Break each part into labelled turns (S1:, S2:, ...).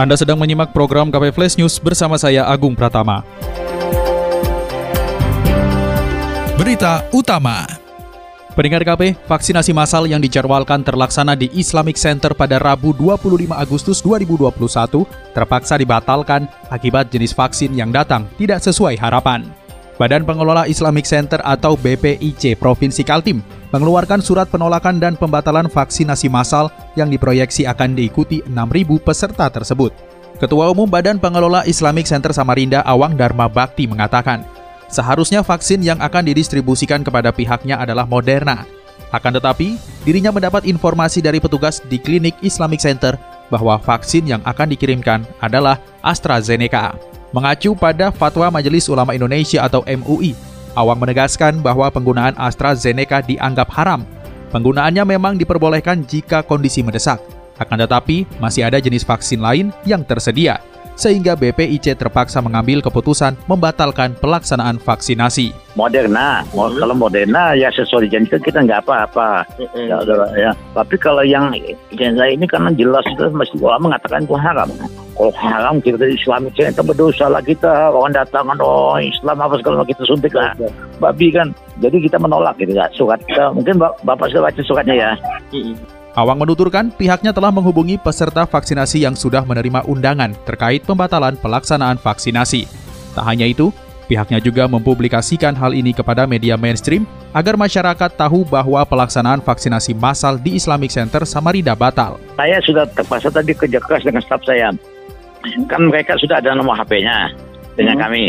S1: Anda sedang menyimak program KP Flash News bersama saya Agung Pratama. Berita utama. Pendengar KP, vaksinasi massal yang dijadwalkan terlaksana di Islamic Center pada Rabu 25 Agustus 2021 terpaksa dibatalkan akibat jenis vaksin yang datang tidak sesuai harapan. Badan Pengelola Islamic Center atau BPIC Provinsi Kaltim mengeluarkan surat penolakan dan pembatalan vaksinasi massal yang diproyeksi akan diikuti 6.000 peserta tersebut. Ketua Umum Badan Pengelola Islamic Center Samarinda Awang Dharma Bakti mengatakan, Seharusnya vaksin yang akan didistribusikan kepada pihaknya adalah Moderna. Akan tetapi, dirinya mendapat informasi dari petugas di klinik Islamic Center bahwa vaksin yang akan dikirimkan adalah AstraZeneca. Mengacu pada fatwa Majelis Ulama Indonesia atau MUI, Awang menegaskan bahwa penggunaan AstraZeneca dianggap haram. Penggunaannya memang diperbolehkan jika kondisi mendesak. Akan tetapi, masih ada jenis vaksin lain yang tersedia, sehingga BPIC terpaksa mengambil keputusan membatalkan pelaksanaan vaksinasi.
S2: Moderna, hmm. kalau Moderna ya sesuai dijanjikan kita nggak apa-apa, hmm. ya, ya. Tapi kalau yang jenazah ini karena jelas itu masih ulama mengatakan itu haram. Kalau haram kita dari Islam kita berdosa lah kita orang datang oh Islam apa segala kita suntik lah babi kan. Jadi kita menolak gitu ya surat. Mungkin bapak sudah baca suratnya ya. Hmm.
S1: Awang menuturkan pihaknya telah menghubungi peserta vaksinasi yang sudah menerima undangan terkait pembatalan pelaksanaan vaksinasi. Tak hanya itu, pihaknya juga mempublikasikan hal ini kepada media mainstream agar masyarakat tahu bahwa pelaksanaan vaksinasi massal di Islamic Center Samarinda batal.
S2: Saya sudah terpaksa tadi kerja keras dengan staf saya. Kan mereka sudah ada nomor HP-nya dengan hmm. kami.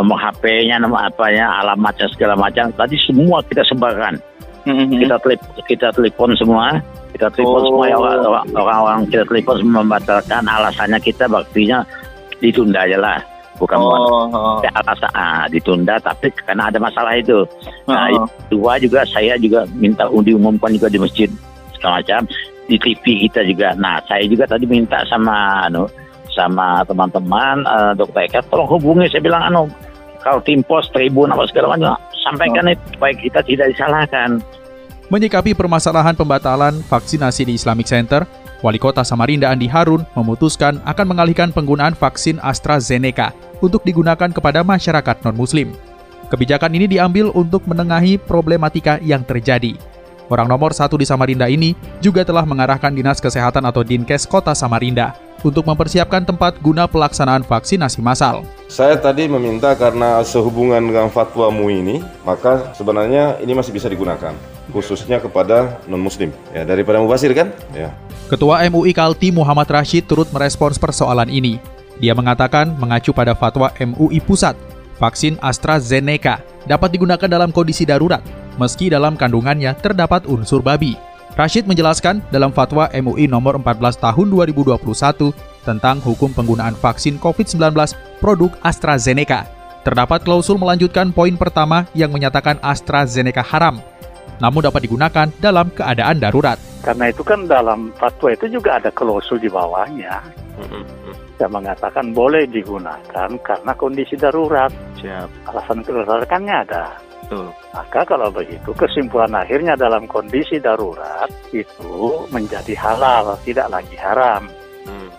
S2: Nomor HP-nya, nomor apanya, alamatnya segala macam. Tadi semua kita sebarkan. Hmm. Kita, telip, kita telepon semua kita telepon oh. semua ya, orang-orang kita telepon semua membatalkan alasannya kita baktinya ditunda aja lah bukan oh, oh. alasan ah, ditunda tapi karena ada masalah itu nah oh. dua juga saya juga minta diumumkan juga di masjid segala macam di TV kita juga nah saya juga tadi minta sama anu sama teman-teman uh, dokter Eka tolong hubungi saya bilang anu kalau tim pos tribun apa segala macam sampaikan oh. itu supaya kita tidak disalahkan
S1: Menyikapi permasalahan pembatalan vaksinasi di Islamic Center, Wali Kota Samarinda Andi Harun memutuskan akan mengalihkan penggunaan vaksin AstraZeneca untuk digunakan kepada masyarakat non-muslim. Kebijakan ini diambil untuk menengahi problematika yang terjadi. Orang nomor satu di Samarinda ini juga telah mengarahkan Dinas Kesehatan atau Dinkes Kota Samarinda untuk mempersiapkan tempat guna pelaksanaan vaksinasi massal.
S3: Saya tadi meminta karena sehubungan dengan fatwa MUI ini, maka sebenarnya ini masih bisa digunakan, khususnya kepada non-muslim. Ya, daripada mubasir kan? Ya.
S1: Ketua MUI Kalti Muhammad Rashid turut merespons persoalan ini. Dia mengatakan mengacu pada fatwa MUI Pusat, vaksin AstraZeneca dapat digunakan dalam kondisi darurat, meski dalam kandungannya terdapat unsur babi. Rashid menjelaskan dalam fatwa MUI nomor 14 tahun 2021 tentang hukum penggunaan vaksin COVID-19 produk AstraZeneca. Terdapat klausul melanjutkan poin pertama yang menyatakan AstraZeneca haram, namun dapat digunakan dalam keadaan darurat.
S4: Karena itu kan dalam fatwa itu juga ada klausul di bawahnya. Yang mengatakan boleh digunakan karena kondisi darurat. Siap. Alasan kedaruratannya ada. Betul. Maka kalau begitu kesimpulan akhirnya dalam kondisi darurat itu menjadi halal, tidak lagi haram. Hmm.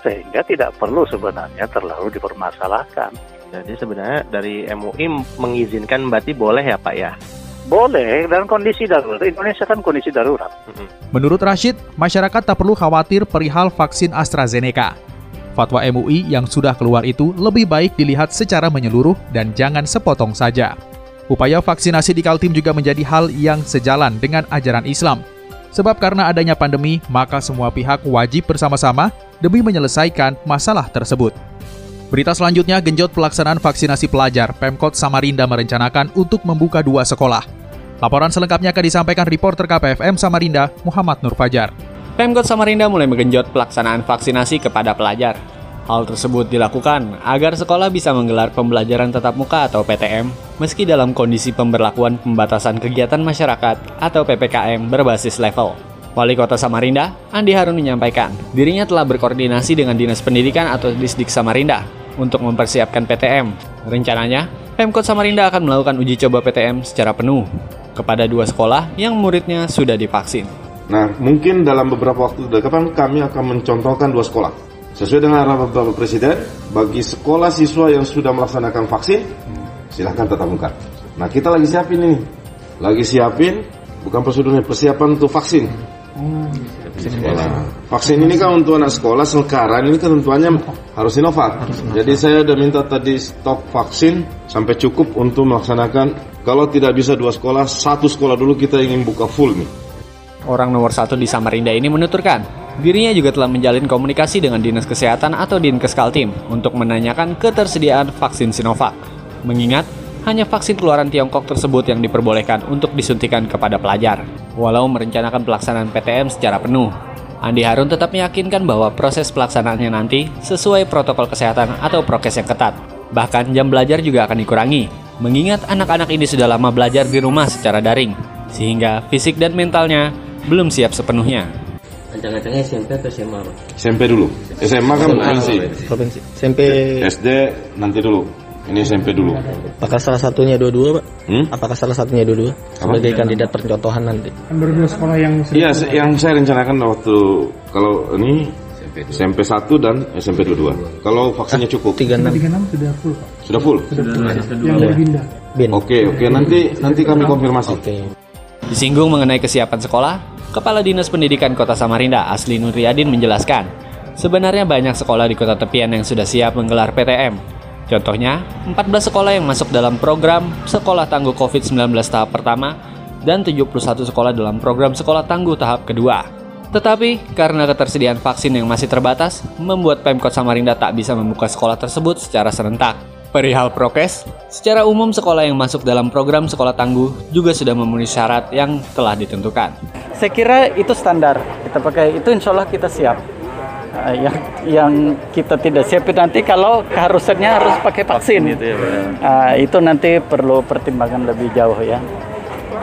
S4: Sehingga tidak perlu sebenarnya terlalu dipermasalahkan.
S5: Jadi sebenarnya dari MUI mengizinkan berarti boleh ya Pak ya?
S4: Boleh dalam kondisi darurat. Indonesia kan kondisi darurat.
S1: Menurut Rashid, masyarakat tak perlu khawatir perihal vaksin AstraZeneca. Fatwa MUI yang sudah keluar itu lebih baik dilihat secara menyeluruh dan jangan sepotong saja. Upaya vaksinasi di Kaltim juga menjadi hal yang sejalan dengan ajaran Islam. Sebab karena adanya pandemi, maka semua pihak wajib bersama-sama demi menyelesaikan masalah tersebut. Berita selanjutnya, genjot pelaksanaan vaksinasi pelajar, Pemkot Samarinda merencanakan untuk membuka dua sekolah. Laporan selengkapnya akan disampaikan reporter KPFM Samarinda, Muhammad Nur Fajar.
S6: Pemkot Samarinda mulai menggenjot pelaksanaan vaksinasi kepada pelajar. Hal tersebut dilakukan agar sekolah bisa menggelar pembelajaran tatap muka atau PTM meski dalam kondisi pemberlakuan pembatasan kegiatan masyarakat atau PPKM berbasis level. Wali Kota Samarinda, Andi Harun menyampaikan, dirinya telah berkoordinasi dengan Dinas Pendidikan atau Disdik Samarinda untuk mempersiapkan PTM. Rencananya, Pemkot Samarinda akan melakukan uji coba PTM secara penuh kepada dua sekolah yang muridnya sudah divaksin.
S3: Nah, mungkin dalam beberapa waktu depan kami akan mencontohkan dua sekolah Sesuai dengan arahan Bapak Presiden, bagi sekolah siswa yang sudah melaksanakan vaksin, silahkan tetap muka. Nah kita lagi siapin ini, lagi siapin, bukan prosedurnya persiapan untuk vaksin. Sekolah. Vaksin ini kan untuk anak sekolah sekarang ini ketentuannya harus Sinovac. Jadi saya sudah minta tadi stok vaksin sampai cukup untuk melaksanakan. Kalau tidak bisa dua sekolah, satu sekolah dulu kita ingin buka full nih.
S6: Orang nomor satu di Samarinda ini menuturkan, Dirinya juga telah menjalin komunikasi dengan Dinas Kesehatan atau Dinkes Kaltim untuk menanyakan ketersediaan vaksin Sinovac. Mengingat hanya vaksin keluaran Tiongkok tersebut yang diperbolehkan untuk disuntikan kepada pelajar. Walau merencanakan pelaksanaan PTM secara penuh, Andi Harun tetap meyakinkan bahwa proses pelaksanaannya nanti sesuai protokol kesehatan atau prokes yang ketat. Bahkan jam belajar juga akan dikurangi, mengingat anak-anak ini sudah lama belajar di rumah secara daring, sehingga fisik dan mentalnya belum siap sepenuhnya.
S7: Ancang-ancangnya SMP atau SMA Pak?
S3: SMP dulu. SMA kan provinsi.
S7: Provinsi. SMP
S3: SD nanti dulu. Ini SMP dulu.
S7: Apakah salah satunya dua-dua, Pak? Hmm? Apakah salah satunya dua-dua? Sebagai kandidat percontohan nanti.
S8: Baru sekolah yang
S3: Iya, yang saya rencanakan waktu kalau ini SMP 1 dan SMP 22. Kalau vaksinnya cukup.
S8: 36. 36 sudah full, Pak.
S3: Sudah full.
S8: Sudah full. Yang dari Binda.
S3: Oke, oke, nanti nanti kami konfirmasi. Oke.
S6: Disinggung mengenai kesiapan sekolah, Kepala Dinas Pendidikan Kota Samarinda Asli Nuriyadin menjelaskan, sebenarnya banyak sekolah di kota tepian yang sudah siap menggelar PTM. Contohnya, 14 sekolah yang masuk dalam program Sekolah Tangguh COVID-19 tahap pertama dan 71 sekolah dalam program Sekolah Tangguh tahap kedua. Tetapi, karena ketersediaan vaksin yang masih terbatas, membuat Pemkot Samarinda tak bisa membuka sekolah tersebut secara serentak. Perihal prokes, secara umum sekolah yang masuk dalam program sekolah tangguh juga sudah memenuhi syarat yang telah ditentukan.
S9: Saya kira itu standar kita pakai itu insya Allah kita siap. Uh, yang yang kita tidak siap itu nanti kalau keharusannya harus pakai vaksin. Gitu ya, uh, itu nanti perlu pertimbangan lebih jauh ya.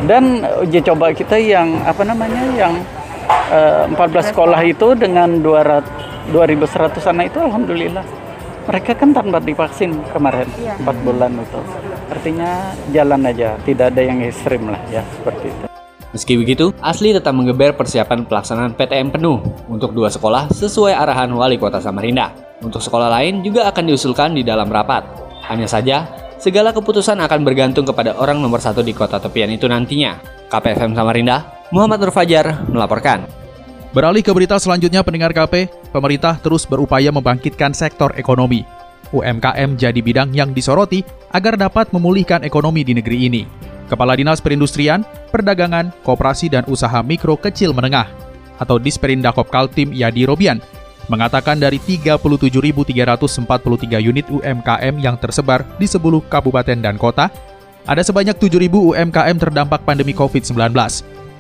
S9: Dan uji coba kita yang apa namanya yang uh, 14 sekolah itu dengan 200 2100 anak itu alhamdulillah mereka kan tanpa divaksin kemarin iya. 4 bulan itu artinya jalan aja tidak ada yang ekstrim lah ya seperti itu
S6: Meski begitu, Asli tetap menggeber persiapan pelaksanaan PTM penuh untuk dua sekolah sesuai arahan Wali Kota Samarinda. Untuk sekolah lain juga akan diusulkan di dalam rapat. Hanya saja, segala keputusan akan bergantung kepada orang nomor satu di kota tepian itu nantinya. KPFM Samarinda, Muhammad Nur Fajar melaporkan.
S1: Beralih ke berita selanjutnya pendengar KP, pemerintah terus berupaya membangkitkan sektor ekonomi. UMKM jadi bidang yang disoroti agar dapat memulihkan ekonomi di negeri ini. Kepala Dinas Perindustrian, Perdagangan, Koperasi dan Usaha Mikro Kecil Menengah atau Disperindak Kaltim Yadi Robian mengatakan dari 37.343 unit UMKM yang tersebar di 10 kabupaten dan kota, ada sebanyak 7.000 UMKM terdampak pandemi COVID-19.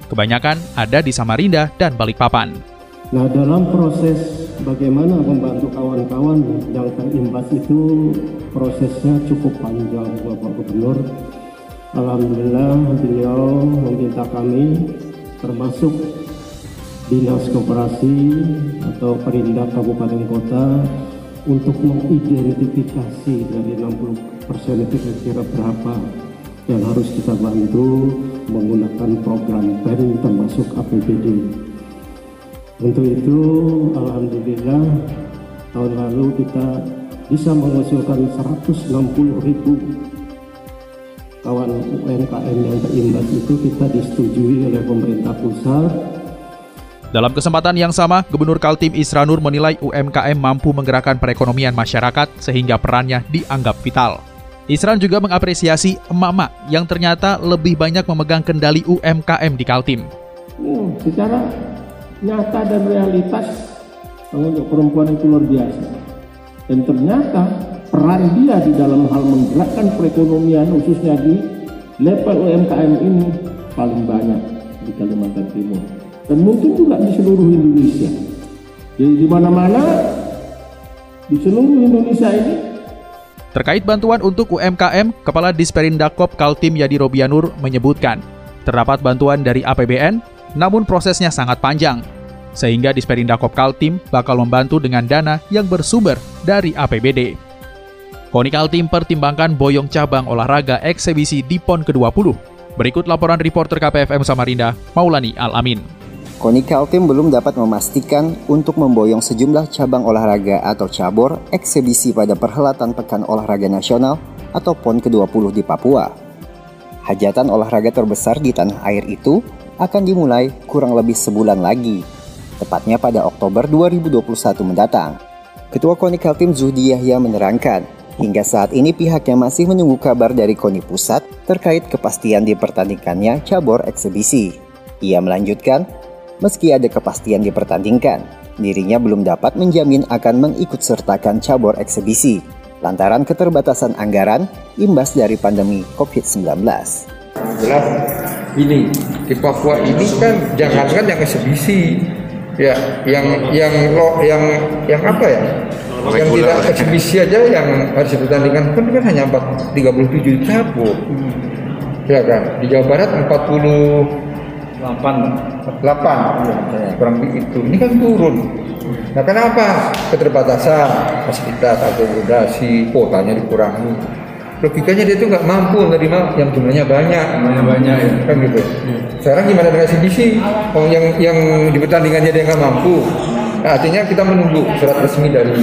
S1: Kebanyakan ada di Samarinda dan Balikpapan.
S10: Nah, dalam proses bagaimana membantu kawan-kawan yang terimbas itu prosesnya cukup panjang Bapak Gubernur. Alhamdulillah beliau meminta kami termasuk Dinas Koperasi atau Perindak Kabupaten Kota untuk mengidentifikasi dari 60 persen itu kira-kira berapa yang harus kita bantu menggunakan program PEN termasuk APBD. Untuk itu, Alhamdulillah tahun lalu kita bisa mengusulkan 160 ribu kawan UMKM yang terimbas itu kita disetujui oleh pemerintah pusat.
S1: Dalam kesempatan yang sama, Gubernur Kaltim Isranur menilai UMKM mampu menggerakkan perekonomian masyarakat sehingga perannya dianggap vital. Isran juga mengapresiasi emak-emak yang ternyata lebih banyak memegang kendali UMKM di Kaltim.
S10: Hmm, secara nyata dan realitas untuk perempuan itu luar biasa. Dan ternyata peran dia di dalam hal menggerakkan perekonomian khususnya di level UMKM ini paling banyak di Kalimantan Timur. Dan mungkin juga di seluruh Indonesia. Jadi di mana-mana di seluruh Indonesia ini
S1: Terkait bantuan untuk UMKM, Kepala Disperindakop Kaltim Yadi Robianur menyebutkan, terdapat bantuan dari APBN, namun prosesnya sangat panjang, sehingga Disperindakop Kaltim bakal membantu dengan dana yang bersumber dari APBD. Koni Kaltim pertimbangkan boyong cabang olahraga eksebisi di PON ke-20. Berikut laporan reporter KPFM Samarinda, Maulani Al-Amin.
S11: Koni Kaltim belum dapat memastikan untuk memboyong sejumlah cabang olahraga atau cabur eksebisi pada perhelatan Pekan Olahraga Nasional atau PON ke-20 di Papua. Hajatan olahraga terbesar di tanah air itu akan dimulai kurang lebih sebulan lagi, tepatnya pada Oktober 2021 mendatang. Ketua Koni Kaltim Zuhdi Yahya menerangkan, hingga saat ini pihaknya masih menunggu kabar dari Koni Pusat terkait kepastian dipertandingkannya cabur eksebisi. Ia melanjutkan, Meski ada kepastian dipertandingkan, dirinya belum dapat menjamin akan mengikut sertakan cabur eksebisi lantaran keterbatasan anggaran imbas dari pandemi COVID-19.
S12: Jelas ini di Papua ini kan jangankan yang eksebisi ya yang yang lo yang yang apa ya yang tidak eksebisi aja yang harus dipertandingkan kan kan hanya 4, 37 cabur ya kan? Di Jawa Barat 40 8 8 ya, kurang begitu ini kan turun. Nah kenapa? Keterbatasan fasilitas akomodasi kuotanya dikurangi. Logikanya dia itu nggak mampu menerima yang jumlahnya banyak. Jumlahnya banyak ya. Kan gitu. Ya. sekarang gimana dengan CDC oh, yang yang di pertandingannya dia nggak mampu. Nah, artinya kita menunggu surat resmi dari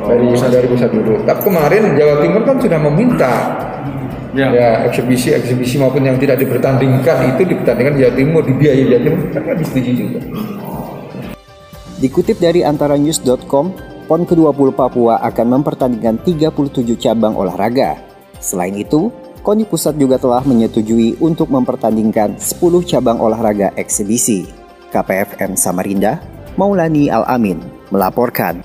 S12: oh, dari dari pusat dulu tapi kemarin Jawa Timur kan sudah meminta ya, ya eksebisi eksebisi maupun yang tidak dipertandingkan itu dipertandingkan di Jawa Timur dibiayai Jawa Timur kan disetujui juga.
S11: Dikutip dari antaranews.com, PON ke-20 Papua akan mempertandingkan 37 cabang olahraga. Selain itu, KONI Pusat juga telah menyetujui untuk mempertandingkan 10 cabang olahraga eksibisi. KPFM Samarinda, Maulani Al-Amin, melaporkan.